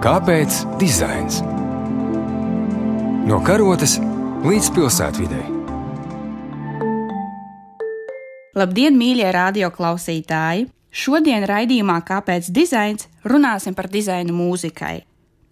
Kāpēc dizains? No karotes līdz pilsētvidē. Labdien, mīļie radioklausītāji! Šodien raidījumā Kāpēc dizains runāsim par dizainu mūzikai.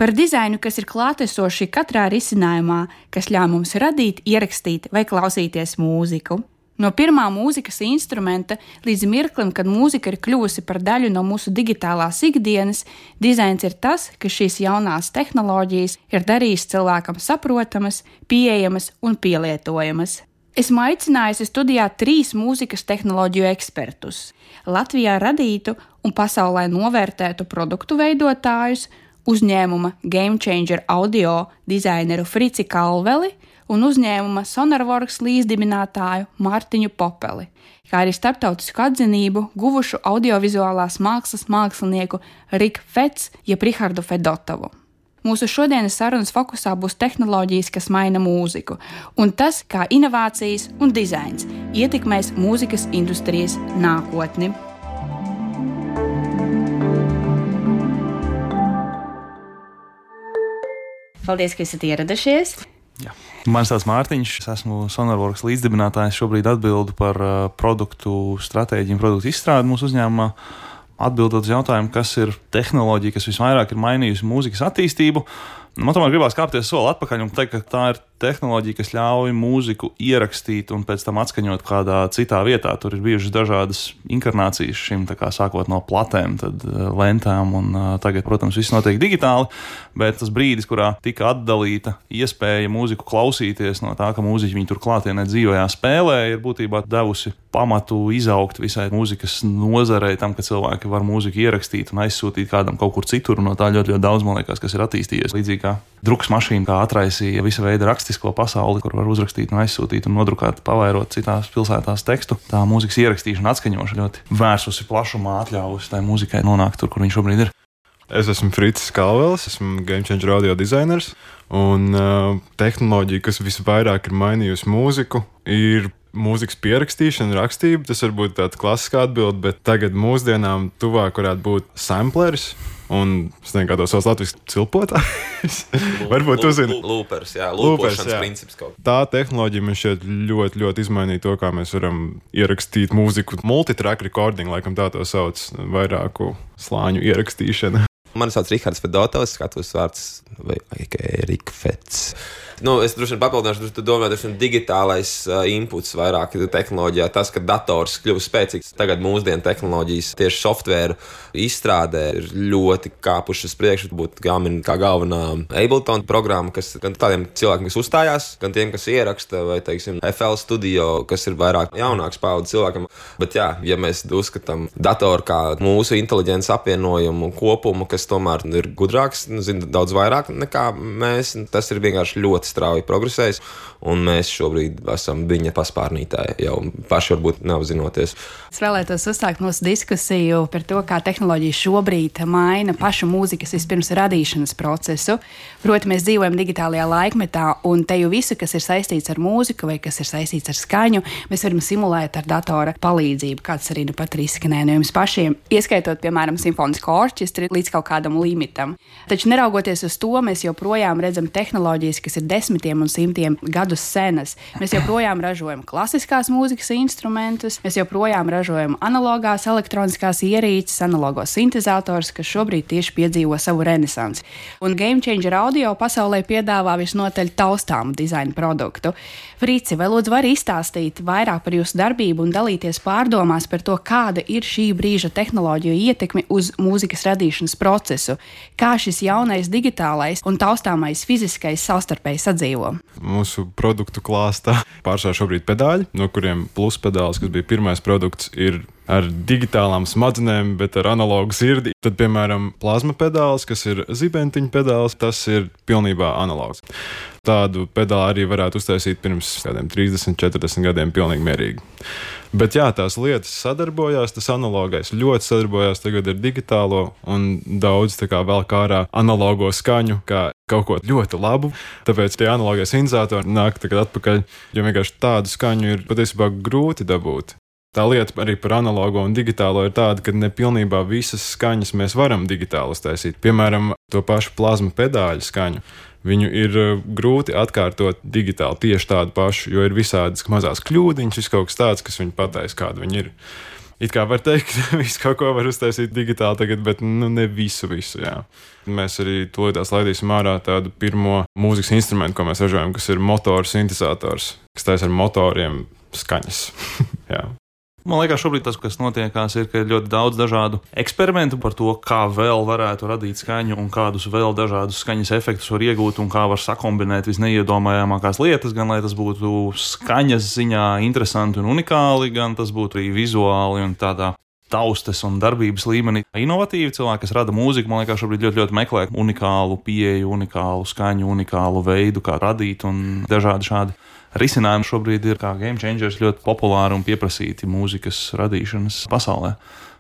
Par dizainu, kas ir klātesoši katrā risinājumā, kas ļauj mums radīt, ierakstīt vai klausīties mūziku. No pirmā mūzikas instrumenta līdz mirklim, kad mūzika ir kļuvusi par daļu no mūsu digitālās ikdienas, dizains ir tas, kas šīs jaunās tehnoloģijas ir darījis cilvēkam saprotamas, pieejamas un pielietojamas. Esmu aicinājusi studijā trīs mūzikas tehnoloģiju ekspertus - Latvijā radītu un pasaulē novērtētu produktu veidotājus, uzņēmuma Game Changer audio dizaineru Frici Kalveli un uzņēmuma Sonarworks līdzdibinātāju Mārtiņu Popeli, kā arī starptautisku atzinību guvušu audiovizuālās mākslas mākslinieku Riku Fets jeb Rihardu Fedotovu. Mūsu šodienas sarunas fokusā būs tehnoloģijas, kas maina mūziku, un tas, kā inovācijas un dizains ietekmēs mūzikas industrijas nākotni. Paldies, ka esat ieradušies! Jā. Mani sauc Mārtiņš, es esmu Sonarworks līdzdibinātājs. Šobrīd atbildu par produktu stratēģiju un produktu izstrādi mūsu uzņēmumā. Atbildot uz jautājumu, kas ir tehnoloģija, kas visvairāk ir mainījusi mūzikas attīstību, man tomēr gribās kāpties soli atpakaļ un teikt, ka tā ir tehnoloģija, kas ļauj mūziku ierakstīt un pēc tam atskaņot kādā citā vietā. Tur ir bijušas dažādas inkarnācijas šim, kā sākot no platēm, tad eh, lentām, un eh, tagad, protams, viss notiek digitāli. Bet tas brīdis, kurā tika atdalīta iespēja mūziku klausīties no tā, ka mūziķi viņu tur klātienē dzīvojā spēlē, ir būtībā devusi pamatu izaugt visai mūzikas nozarei, tam, ka cilvēki var mūziku ierakstīt un aizsūtīt kādam kaut kur citur. No tā ļoti, ļoti daudz, man liekas, kas ir attīstījies. Līdzīgi kā drukas mašīna, kā atraisīja visa veida rakstu rakstisko pasauli, kur var uzrakstīt, un aizsūtīt un nodrukāt, pavairot citās pilsētās tekstu. Tā mūzikas ierakstīšana, atskaņošana ļoti vērsusi plašumā, atļāvusi tai mūzikai nonākt tur, kur viņš šobrīd ir. Es esmu Frits Kalvels, esmu Game Changer audio dizainers. Un uh, tehnoloģija, kas visvairāk ir mainījusi mūziku, ir mūzikas pierakstīšana, rakstība. Tas var būt tāds klasisks atbilde, bet tagad mūsdienām tuvāk varētu būt sampleris. Un es nezinu, kā to sauc Latvijas cilpotājs. Varbūt jūs zināt, lūpers, jā, lūpers princips kaut kā. Tā tehnoloģija man šķiet ļoti, ļoti izmainīja to, kā mēs varam ierakstīt mūziku. Multitrack recording, laikam tā to sauc, vairāku slāņu ierakstīšana. Mani sauc Rihards Fedotovs, skatos vārds vai Erika Fets. Nu, es droši vien papildināšu, tu domā, ka digitālais uh, inputs vairāk tehnoloģijā, tas, ka dators kļūst spēcīgs. Tagad mūsdienu tehnoloģijas tieši software izstrādē ir ļoti kāpušas priekšu. Būtu jāmin kā galvenā Ableton programma, kas gan tādiem cilvēkiem, kas uzstājās, gan tiem, kas ieraksta, vai, teiksim, FL studio, kas ir vairāk jaunāks paudzes cilvēkam. Bet, jā, ja mēs uzskatām datoru kā mūsu inteliģences apvienojumu kopumu, kas tomēr ir gudrāks, nu, zina daudz vairāk nekā mēs, tas ir vienkārši ļoti strauji progresējis, un mēs šobrīd esam viņa paspārnītāji jau paši varbūt neapzinoties. Es vēlētos uzsākt mūsu diskusiju par to, kā tehnoloģija šobrīd maina pašu mūzikas vispirms radīšanas procesu. Proti, mēs dzīvojam digitālajā laikmetā, un te jau visu, kas ir saistīts ar mūziku vai kas ir saistīts ar skaņu, mēs varam simulēt ar datora palīdzību, kāds arī nu pat ir izskanējis no jums pašiem, ieskaitot, piemēram, simfonisko orķestri līdz kaut kādam limitam. Taču neraugoties uz to, mēs joprojām redzam tehnoloģijas, kas ir desmitiem un simtiem gadus senas. Mēs joprojām ražojam klasiskās mūzikas instrumentus, mēs joprojām ražojam analogās elektroniskās ierīces, analogos sintetizators, kas šobrīd tieši piedzīvo savu renesansi. Un Game Changer audio pasaulē piedāvā visnotaļ taustāmu dizaina produktu. Frici, vai lūdzu vari izstāstīt vairāk par jūsu darbību un dalīties pārdomās par to, kāda ir šī brīža tehnoloģiju ietekme uz mūzikas radīšanas procesu, kā šis jaunais digitālais un taustāmais fiziskais savstarpēji sadzīvo? Mūsu produktu klāstā pārsvarā šobrīd pedāļi, no kuriem plus pedāls, kas bija pirmais produkts, ir ar digitālām smadzenēm, bet ar analogu sirdi. Tad, piemēram, plazma pedāls, kas ir zibentiņa pedāls, tas ir pilnībā analogs. Tādu pedālu arī varētu uztaisīt pirms kādiem 30, 40 gadiem, pilnīgi mierīgi. Bet jā, tās lietas sadarbojās, tas analogais ļoti sadarbojās tagad ar digitālo, un daudz kā vēl kā ārā analogo skaņu, kā kaut ko ļoti labu. Tāpēc tie analogie sintetizātori nāk atpakaļ, jo vienkārši tādu skaņu ir patiesībā grūti dabūt. Tā lieta arī par analogo un digitālo ir tāda, ka nepilnībā visas skaņas mēs varam digitāli uztaisīt. Piemēram, to pašu plazmu pedāļu skaņu. Viņu ir uh, grūti atkārtot digitāli tieši tādu pašu, jo ir visādas mazas kļūdiņas, viss kaut kas tāds, kas viņu pateiks, kāda viņi ir. It kā var teikt, ka visu kaut ko var uztaisīt digitāli tagad, bet nu, ne visu, visu. Jā. Mēs arī tūlītās laidīsim ārā tādu pirmo mūzikas instrumentu, ko mēs ražojam, kas ir motors sintetizators, kas taisa ar motoriem skaņas. Man liekas, šobrīd tas, kas notiekās, ir, ka ir ļoti daudz dažādu eksperimentu par to, kā vēl varētu radīt skaņu un kādus vēl dažādus skaņas efektus var iegūt un kā var sakombinēt visneiedomājamākās lietas, gan lai tas būtu skaņas ziņā interesanti un unikāli, gan tas būtu arī vizuāli un tādā taustes un darbības līmenī. Inovatīvi cilvēki, kas rada mūziku, man liekas, šobrīd ļoti, ļoti meklē unikālu pieeju, unikālu skaņu, unikālu veidu, kā radīt un dažādi šādi risinājumi šobrīd ir kā game changers ļoti populāri un pieprasīti mūzikas radīšanas pasaulē.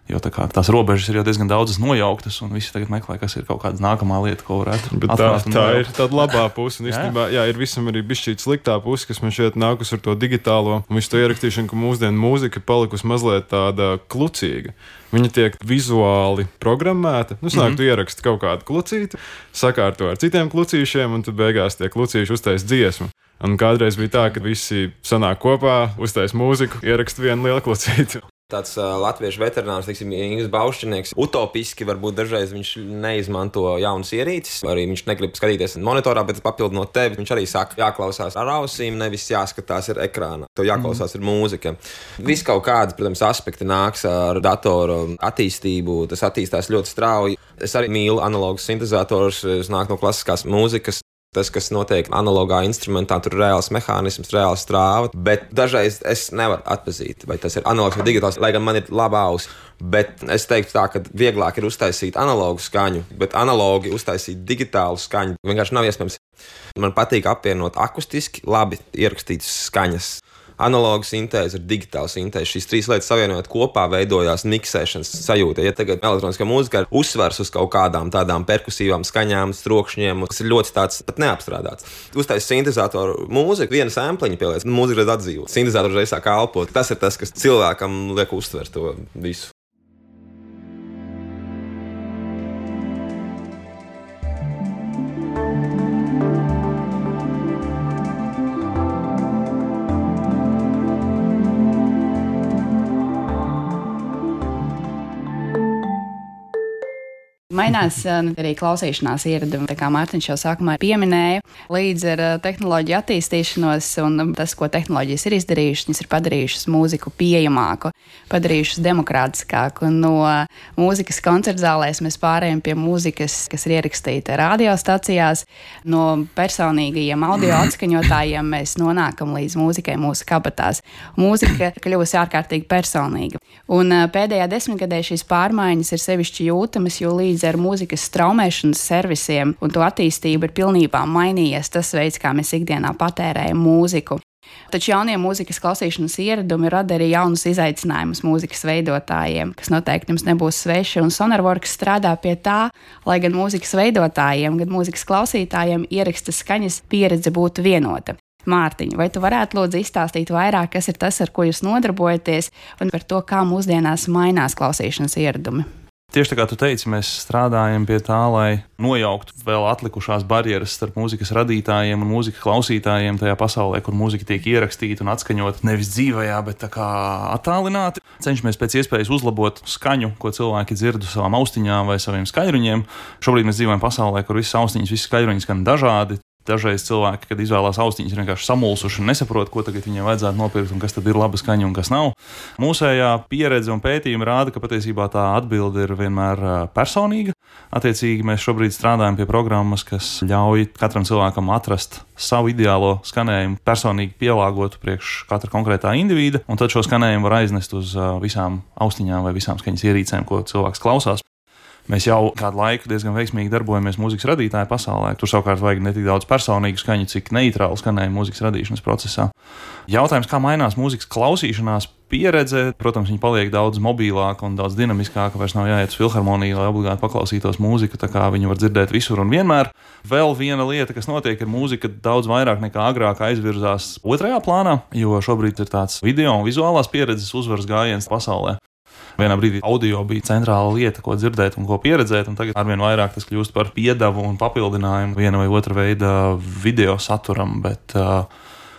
Jo tā kā, tās robežas ir jau diezgan daudzas nojauktas, un visi tagad meklē, kas ir kaut kāda nākamā lieta, ko varētu Bet tā, tā ir tāda labā puse. Un īstenībā, jā, ir visam arī bišķīt sliktā puse, kas man šeit nākus ar to digitālo un visu to ierakstīšanu, ka mūsdienu mūzika palikusi mazliet tāda klucīga. Viņa tiek vizuāli programmēta. Nu, snāk, mm -hmm. tu ieraksti kaut kādu klucīti, sakārto ar citiem klucīšiem, un tad beigās tie klucīši uztais dziesmu. Un kādreiz bija tā, ka visi sanāk kopā, uztais mūziku, ierakst vienu lielu klucīti. Tāds uh, latviešu veterinārs, teiksim, Ingūns Baušķinieks, utopiski varbūt dažreiz viņš neizmanto jaunas ierīces, arī viņš negrib skatīties monitorā, bet papildinot tevi, viņš arī saka, jāklausās ar ausīm, nevis jāskatās ar ekrānu. To jāklausās mm. ar mūziku. Viss kaut kādi, protams, aspekti nāks ar datoru attīstību, tas attīstās ļoti strauji. Es arī mīlu analogus sintezatorus, es nāku no klasiskās mūzikas. Tas, kas notiek analogā instrumentā, tur ir reāls mehānisms, reāla strāva, bet dažreiz es nevaru atpazīt, vai tas ir analogs vai digitāls, lai gan man ir laba auss. Bet es teiktu, tā, ka vieglāk ir uztaisīt analogu skaņu, bet analogi uztaisīt digitālu skaņu vienkārši nav iespējams. Man patīk apvienot akustiski labi ierakstītas skaņas analoga sintēze ar digitālu sintēzi. Šīs trīs lietas savienojot kopā veidojās miksēšanas sajūta. Ja tagad elektroniskā mūzika ir uzsvers uz kaut kādām tādām perkusīvām skaņām, strokšņiem, kas ir ļoti tāds pat neapstrādāts. Uztaisīt sintēzatoru mūziku, viena sēmpliņa pieliec, mūzika redz atdzīvot. Sintēzators reiz sāk kalpot. Tas ir tas, kas cilvēkam liek uztvert to visu. Mainās arī klausīšanās ieradumi, kā Mārtiņš jau sākumā pieminēja. Līdz ar tehnoloģiju attīstīšanos un tas, ko tehnoloģijas ir izdarījušas, viņas ir padarījušas mūziku pieejamāku, padarījušas demokrātiskāku. No mūzikas koncertzālēs mēs pārējām pie mūzikas, kas ir ierakstīta radiostacijās. No personīgajiem audio atskaņotājiem mēs nonākam līdz mūzikai mūsu kabatās. Mūzika kļuvusi ārkārtīgi personīga. Un pēdējā desmitgadē šīs pārmaiņas ir sevišķi jūtamas, jo līdz ar mūzikas straumēšanas servisiem un to attīstību ir pilnībā mainījies tas veids, kā mēs ikdienā patērējam mūziku. Taču jaunie mūzikas klausīšanas ieradumi rada arī jaunus izaicinājumus mūzikas veidotājiem, kas noteikti jums nebūs sveši. Un Sonarvorks strādā pie tā, lai gan mūzikas veidotājiem, gan mūzikas klausītājiem ieraksta skaņas pieredze būtu vienota. Mārtiņa, vai tu varētu lūdzu izstāstīt vairāk, kas ir tas, ar ko jūs nodarbojaties, un par to, kā mūsdienās mainās klausīšanas ieradumi? Tieši tā kā tu teici, mēs strādājam pie tā, lai nojauktu vēl atlikušās barjeras starp mūzikas radītājiem un mūzikas klausītājiem tajā pasaulē, kur mūzika tiek ierakstīta un atskaņota nevis dzīvajā, bet tā kā attālināti. Cenšamies pēc iespējas uzlabot skaņu, ko cilvēki dzird savām austiņām vai saviem skaļruņiem. Šobrīd mēs dzīvojam pasaulē, kur visas austiņas, visas skaļruņi skan dažādi. Dažreiz cilvēki, kad izvēlās austiņas, ir vienkārši samulsuši un nesaprot, ko tagad viņiem vajadzētu nopirkt un kas tad ir laba skaņa un kas nav. Mūsējā pieredze un pētījumi rāda, ka patiesībā tā atbilde ir vienmēr personīga. Attiecīgi, mēs šobrīd strādājam pie programmas, kas ļauj katram cilvēkam atrast savu ideālo skanējumu, personīgi pielāgotu priekš katra konkrētā indivīda, un tad šo skanējumu var aiznest uz visām austiņām vai visām skaņas ierīcēm, ko cilvēks klausās. Mēs jau kādu laiku diezgan veiksmīgi darbojamies mūzikas radītāju pasaulē. Tur savukārt vajag ne tik daudz personīgu skaņu, cik neitrālu skanējumu mūzikas radīšanas procesā. Jautājums, kā mainās mūzikas klausīšanās pieredze. Protams, viņi paliek daudz mobilāka un daudz dinamiskāka. Vairs nav jāiet uz filharmoniju, lai obligāti paklausītos mūziku, tā kā viņi var dzirdēt visur un vienmēr. Vēl viena lieta, kas notiek ar mūziku, daudz vairāk nekā agrāk aizvirzās otrajā plānā, jo šobrīd ir tāds video un vizuālās pieredzes uzvaras gājiens pasaulē. Vienā brīdī audio bija centrāla lieta, ko dzirdēt un ko pieredzēt, un tagad arvien vairāk tas kļūst par piedevu un papildinājumu viena vai otra veida video saturam. Bet, uh,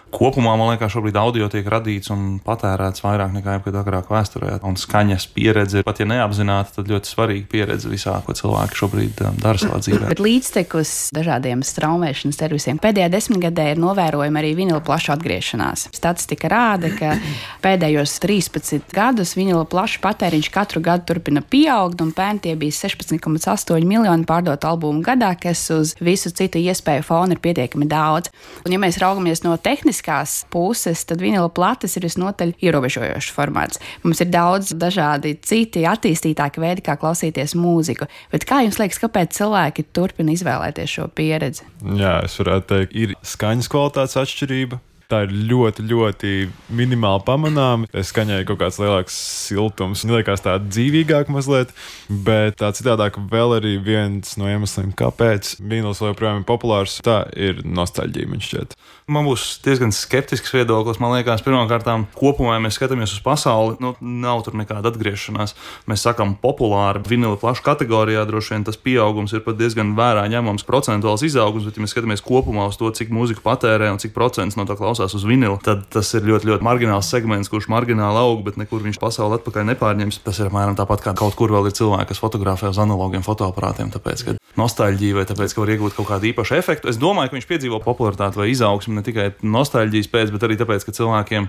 Kopumā man liekas, šobrīd audio tiek radīts un patērēts vairāk nekā jebkad agrāk vēsturē. Un skaņas pieredze, pat ja neapzināti, tad ļoti svarīga pieredze visā, ko cilvēki šobrīd um, dara savā dzīvē. Bet līdztekus dažādiem straumēšanas servisiem pēdējā desmitgadē ir novērojama arī vinila plaša atgriešanās. Statistika rāda, ka pēdējos 13 gadus vinila plaša patēriņš katru gadu turpina pieaugt, un pērn tie bija 16,8 miljoni pārdot albumu gadā, kas uz visu citu iespēju fona ir pietiekami daudz. Un, ja mēs raugamies no tehniskā tehniskās puses, tad vinila plates ir visnotaļ ierobežojošs formāts. Mums ir daudz dažādi citi attīstītāki veidi, kā klausīties mūziku. Bet kā jums liekas, kāpēc cilvēki turpina izvēlēties šo pieredzi? Jā, es varētu teikt, ir skaņas kvalitātes atšķirība tā ir ļoti, ļoti minimāli pamanāma. Skaņēju kaut kāds lielāks siltums, liekas, tā dzīvīgāk mazliet, bet tā citādāk vēl arī viens no iemesliem, kāpēc vīnuls joprojām ir populārs, tā ir nostalģija man šķiet. Man būs diezgan skeptisks viedoklis. Man liekas, pirmkārt, kopumā, ja mēs skatāmies uz pasauli, nu, nav tur nekāda atgriešanās. Mēs sakām, populāri vinila plašu kategorijā droši vien tas pieaugums ir pat diezgan vērā ņemams procentuāls izaugums, bet, ja mēs skatāmies kopumā uz to, cik mūzika patērē un cik procents no tā klausās, klausās uz vinila, tad tas ir ļoti, ļoti margināls segments, kurš margināli aug, bet nekur viņš pasauli atpakaļ nepārņems. Tas ir apmēram tāpat kā kaut kur vēl ir cilvēki, kas fotografē uz analogiem fotoaparātiem, tāpēc, ka nostalģija vai tāpēc, ka var iegūt kaut kādu īpašu efektu. Es domāju, ka viņš piedzīvo popularitāti vai izaugsmu ne tikai nostalģijas pēc, bet arī tāpēc, ka cilvēkiem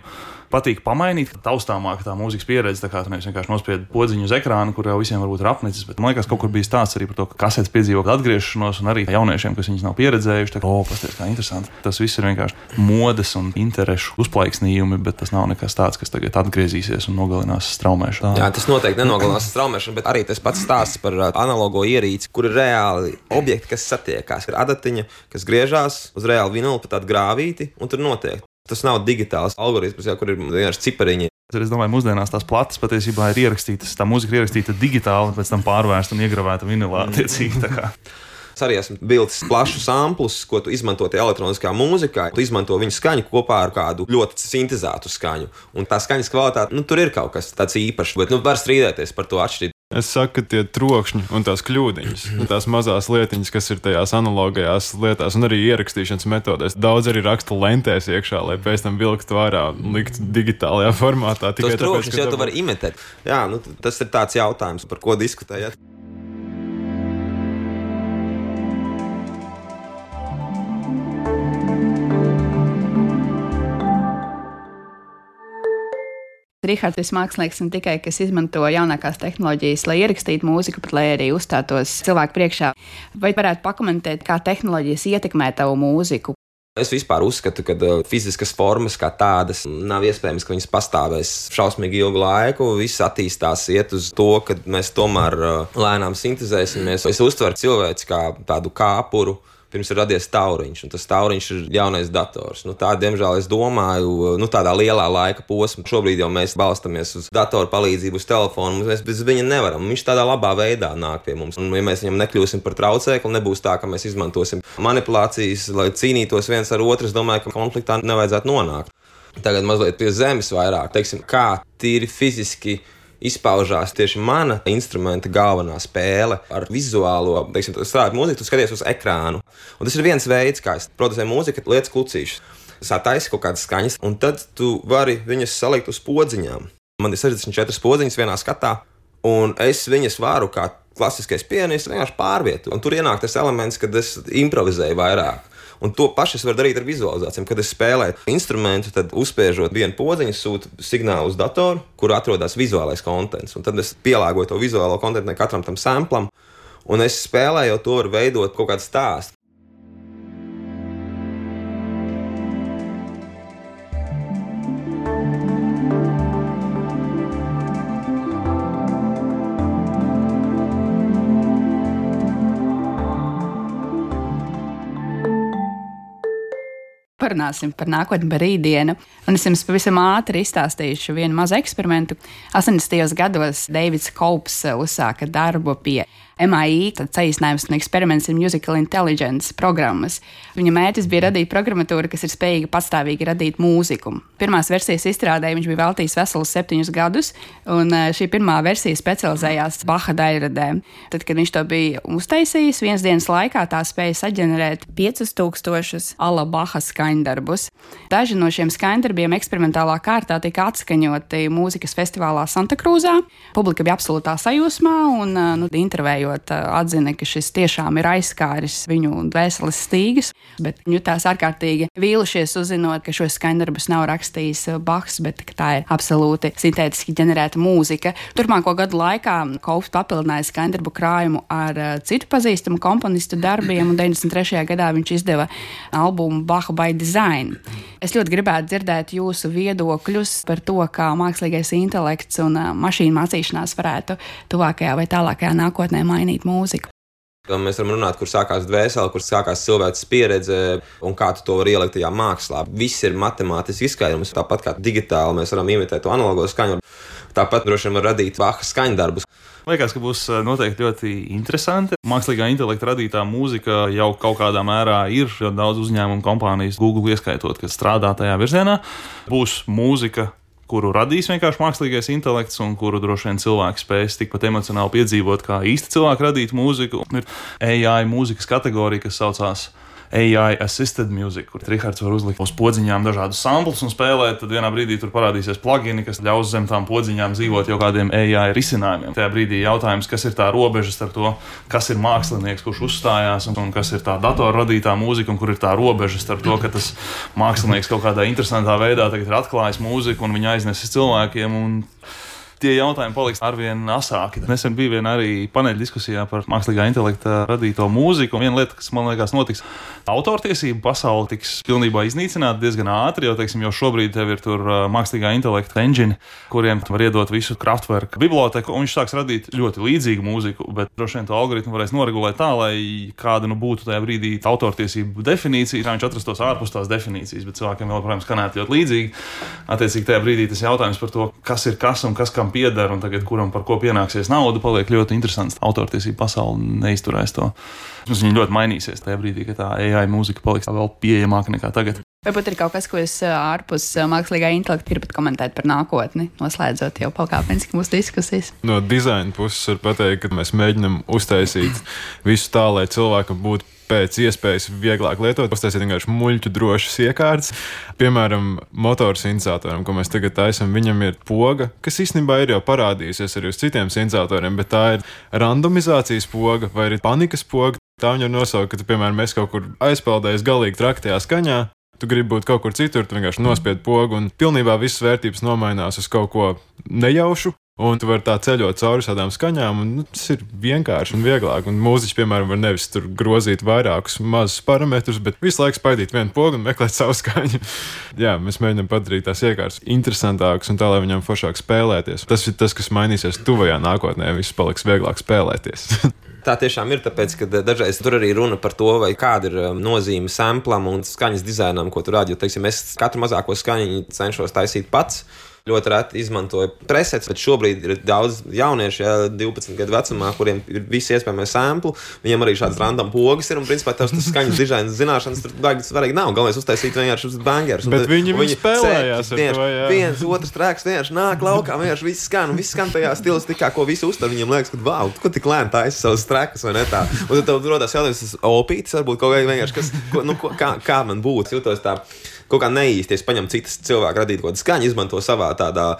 patīk pamainīt, taustāmāk tā mūzikas pieredze. Tā kā tu vienkārši nospied podziņu uz ekrāna, kur jau visiem varbūt ir apnicis, bet man liekas, kaut kur bija stāsts arī par to, ka kasetes piedzīvo atgriešanos, un arī jauniešiem, kas viņus nav pieredzējuši, tā kā, oh, pasties, kā interesanti. Tas viss ir vienkārši modes un interešu uzplaiksnījumi, bet tas nav nekas tāds, kas tagad atgriezīsies un nogalinās straumēšanu. Jā, tas noteikti nenogalinās straumēšanu, bet arī tas pats stāsts par uh, analogo ierīci, kur ir reāli objekti, kas satiekās. Ir adatiņa, kas griežās uz reāli vinulu pa tādu grāvīti, un tur notiek. Tas nav digitāls algoritms, jā, kur ir vienkārši cipariņi. Es domāju, mūsdienās tās plates patiesībā ir ierakstītas, tā mūzika ir ierakstīta digitāli, pēc tam pārvērsta un iegravēta vinilā. Es arī esmu bijis plašs samplus, ko tu izmanto elektroniskā mūzikā. Tu izmanto viņu skaņu kopā ar kādu ļoti sintēzētu skaņu. Un tā skaņas kvalitāte, nu, tur ir kaut kas tāds īpašs, bet nu, var strīdēties par to atšķirību. Es saku, ka tie trokšņi un tās kļūdiņas, un tās mazās lietiņas, kas ir tajās analogajās lietās, un arī ierakstīšanas metodēs, daudz arī raksta lentēs iekšā, lai pēc tam vilktu vārā un liktu digitālajā formātā. Tikai Tos trokšņus jau tu vari imitēt. Jā, nu, tas ir tāds jautājums, par ko diskutējat. Rihards ir mākslinieks ne tikai, kas izmanto jaunākās tehnoloģijas, lai ierakstītu mūziku, bet lai arī uzstātos cilvēku priekšā. Vai varētu pakomentēt, kā tehnoloģijas ietekmē tavu mūziku? Es vispār uzskatu, ka uh, fiziskas formas kā tādas nav iespējams, ka viņas pastāvēs šausmīgi ilgu laiku. Viss attīstās, iet uz to, ka mēs tomēr uh, lēnām sintēzēsimies. Es uztveru cilvēku kā tādu kāpuru pirms ir radies tauriņš, un tas tauriņš ir jaunais dators. Nu, tā, diemžēl, es domāju, nu, tādā lielā laika posmā. Šobrīd jau mēs balstamies uz datoru palīdzību, uz telefonu. Mēs bez viņa nevaram. Viņš tādā labā veidā nāk pie mums. Un, ja mēs viņam nekļūsim par traucēkli, nebūs tā, ka mēs izmantosim manipulācijas, lai cīnītos viens ar otru. Es domāju, ka konfliktā nevajadzētu nonākt. Tagad mazliet pie zemes vairāk, teiksim, kā tīri fiziski izpaužās tieši mana instrumenta galvenā spēle ar vizuālo, teiksim, strādāt mūziku, tu skaties uz ekrānu. Un tas ir viens veids, kā es producēju mūziku, lietas klucīšas. Sataisi kaut kādas skaņas, un tad tu vari viņas salikt uz podziņām. Man ir 64 podziņas vienā skatā, un es viņas varu kā klasiskais pianists vienkārši pārvietot. Un tur ienāk tas elements, kad es improvizēju vairāk. Un to pašu es varu darīt ar vizualizācijām. Kad es spēlēju instrumentu, tad uzspiežot vienu podziņu, sūtu signālu uz datoru, kur atrodas vizuālais kontents. Un tad es pielāgoju to vizuālo kontentu katram tam samplam. Un es spēlēju, to var veidot kaut kādu stāstu. Parunāsim par nākotni, par rītdienu. Un es jums pavisam ātri izstāstīšu vienu mazu eksperimentu. 80. gados Deivids Kaups uzsāka darbu pie MIT, tad saīsinājums un eksperiments ir Musical Intelligence programmas. Viņa mērķis bija radīt programmatūru, kas ir spējīga patstāvīgi radīt mūziku. Pirmās versijas izstrādē viņš bija veltījis veselus septiņus gadus, un eh, šī pirmā versija specializējās Baha daļradē. Tad, kad viņš to bija uztaisījis, vienas dienas laikā tā spēja saģenerēt 5000 ala Baha skaņdarbus. Daži no šiem skaņdarbiem eksperimentālā kārtā tika atskaņoti mūzikas festivālā Santa Cruzā. Publika bija absolūtā sajūsmā un eh, nu, intervējot runājot, atzina, ka šis tiešām ir aizskāris viņu dvēseles stīgas, bet viņi jutās ārkārtīgi vīlušies, uzzinot, ka šos skaņdarbus nav rakstījis Bahs, bet tā ir absolūti sintētiski ģenerēta mūzika. Turpmāko gadu laikā Kaufs papildināja skaņdarbu krājumu ar citu pazīstamu komponistu darbiem, un 93. gadā viņš izdeva albumu Baha by Design. Es ļoti gribētu dzirdēt jūsu viedokļus par to, kā mākslīgais intelekts un mašīnu mācīšanās varētu tuvākajā vai tālākajā nākotnē mainīt mūziku. Mēs varam runāt, kur sākās dvēsele, kur sākās cilvēks pieredze un kā tu to vari ielikt tajā mākslā. Viss ir matemātiski izskaidrojums. Tāpat kā digitāli mēs varam imitēt to analogo skaņu, tāpat droši vien var radīt vaha skaņdarbus. Liekas, ka būs eh, noteikti ļoti interesanti. Mākslīgā intelekta radītā mūzika jau kaut kādā mērā ir daudz uzņēmumu kompānijas, Google ieskaitot, kas strādā tajā virzienā. Būs mūzika, kuru radīs vienkārši mākslīgais intelekts, un kuru droši vien cilvēks spēs tikpat emocionāli piedzīvot, kā īsti cilvēki radīt mūziku. Ir AI mūzikas kategorija, kas saucās AI assisted music, kur Rihards var uzlikt uz podziņām dažādus samplus un spēlēt. Tad vienā brīdī tur parādīsies plugini, kas ļaus zem tām podziņām dzīvot jau kādiem AI risinājumiem. Tajā brīdī jautājums, kas ir tā robeža starp to, kas ir mākslinieks, kurš uzstājās, un, un kas ir tā datora radītā mūzika, un kur ir tā robeža starp to, ka tas mākslinieks kaut kādā interesantā veidā ir atklājis mūziku un viņa aiznesis cilvēkiem. Un, tie jautājumi paliks arvien asāki. Nesen bija viena arī paneļa diskusijā par mākslīgā intelekta radīto mūziku. Un viena lieta, kas man liekas, notiks, autortiesību pasaule tiks pilnībā iznīcināta diezgan ātri, jo, teiksim, jau šobrīd tev ir tur mākslīgā intelekta engine, kuriem var iedot visu kraftverku biblioteku, un viņš sāks radīt ļoti līdzīgu mūziku, bet droši vien to algoritmu varēs noregulēt tā, lai kāda nu būtu tajā brīdī autortiesību definīcija, lai viņš atrastos ārpus tās definīcijas, bet cilvēkiem protams, skanētu ļoti līdzīgi. Attiecīgi, tajā brīdī tas jautājums par to, kas ir kas un kas kam kuram pieder un tagad kuram par ko pienāksies nauda, paliek ļoti interesants. Autortiesība pasaule neizturēs to. Viņa ļoti mainīsies tajā brīdī, kad tā AI mūzika paliks vēl pieejamāka nekā tagad. Varbūt ir kaut kas, ko es ārpus mākslīgā intelekta gribat komentēt par nākotni, noslēdzot jau pakāpeniski mūsu diskusijas. No dizaina puses var pateikt, ka mēs mēģinam uztaisīt visu tā, lai cilvēkam būtu pēc iespējas vieglāk lietot, uztaisīt vienkārši muļķu drošas iekārtas. Piemēram, motoru sintetizatoram, ko mēs tagad taisām, viņam ir poga, kas īstenībā ir jau parādījusies arī uz citiem sintetizatoram, bet tā ir randomizācijas poga vai arī panikas poga. Tā viņa ir nosaukta, ka, piemēram, mēs kaut kur aizpeldējamies galīgi traktajā skaņā, tu gribi būt kaut kur citur, tu vienkārši nospied pogu, un pilnībā visas vērtības nomainās uz kaut ko nejaušu. Un tu vari tā ceļot cauri tādām skaņām, un nu, tas ir vienkārši un vieglāk. Un mūziķis, piemēram, var nevis tur grozīt vairākus mazus parametrus, bet visu laiku spaidīt vienu pogu un meklēt savu skaņu. Jā, mēs mēģinām padarīt tās iekārtas interesantākas un tā, lai viņām foršāk spēlēties. Tas ir tas, kas mainīsies tuvajā nākotnē. Viss paliks vieglāk spēlēties. Tā tiešām ir, tāpēc, ka dažreiz tur arī runa par to, kāda ir um, nozīme samplam un skaņas dizainam, ko tur teiksim, es katru mazāko skaņu cenšos taisīt pats ļoti reti izmantoja presets, bet šobrīd ir daudz jauniešu, ja, 12 gadu vecumā, kuriem ir visi iespējamie sampli. Viņiem arī šāds random pogas ir un, principā, tas skaņas dizaina zināšanas tur baigi svarīgi nav. Galvenais uztaisīt vienkārši uz bangerus. Bet un, viņi, viņi spēlējās ar to. Viens, otrs trēks, vienkārši nāk laukā, vienkārši viss skan, un viss skan tajā stilistikā, ko visi uztver. Viņiem liekas, ka, wow, ko tik lēni taisa savus trekus vai ne tā. Un tad tev rodas jautājums, tas opītis varbūt kaut kā vienkārši, kas, ko, nu, ko, kā, kā man būtu, jūtos tā kaut kā neīsti. Es paņemu citas cilvēku radītu kaut kādu skaņu, izmanto savā tādā.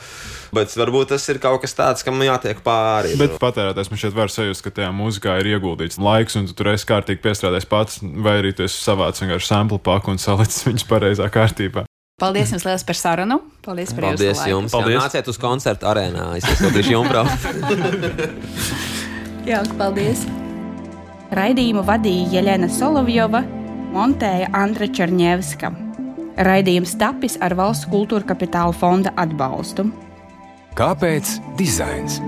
Bet varbūt tas ir kaut kas tāds, kam jātiek pāri. Bet patērētājs man šeit var sajust, ka tajā mūzikā ir ieguldīts laiks, un tu tur esi kārtīgi piestrādājis pats, vai arī tu esi savācis vienkārši sample paku un salicis viņus pareizā kārtībā. Paldies jums liels par sarunu. Paldies par Paldies jūsu jums. Paldies. Jā, nāciet uz koncertu arēnā. Es esmu bijis jumbrau. Jā, paldies. Raidījumu vadīja Jelena Solovjova, montēja Andra Černievska. Raidījums tapis ar valsts kultūra kapitāla fonda atbalstu. Kāpēc dizains?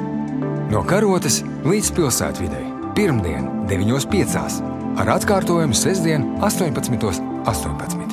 No karotes līdz pilsētvidē. Pirmdien, 9.5. ar atkārtojumu sestdien, 18.18. 18.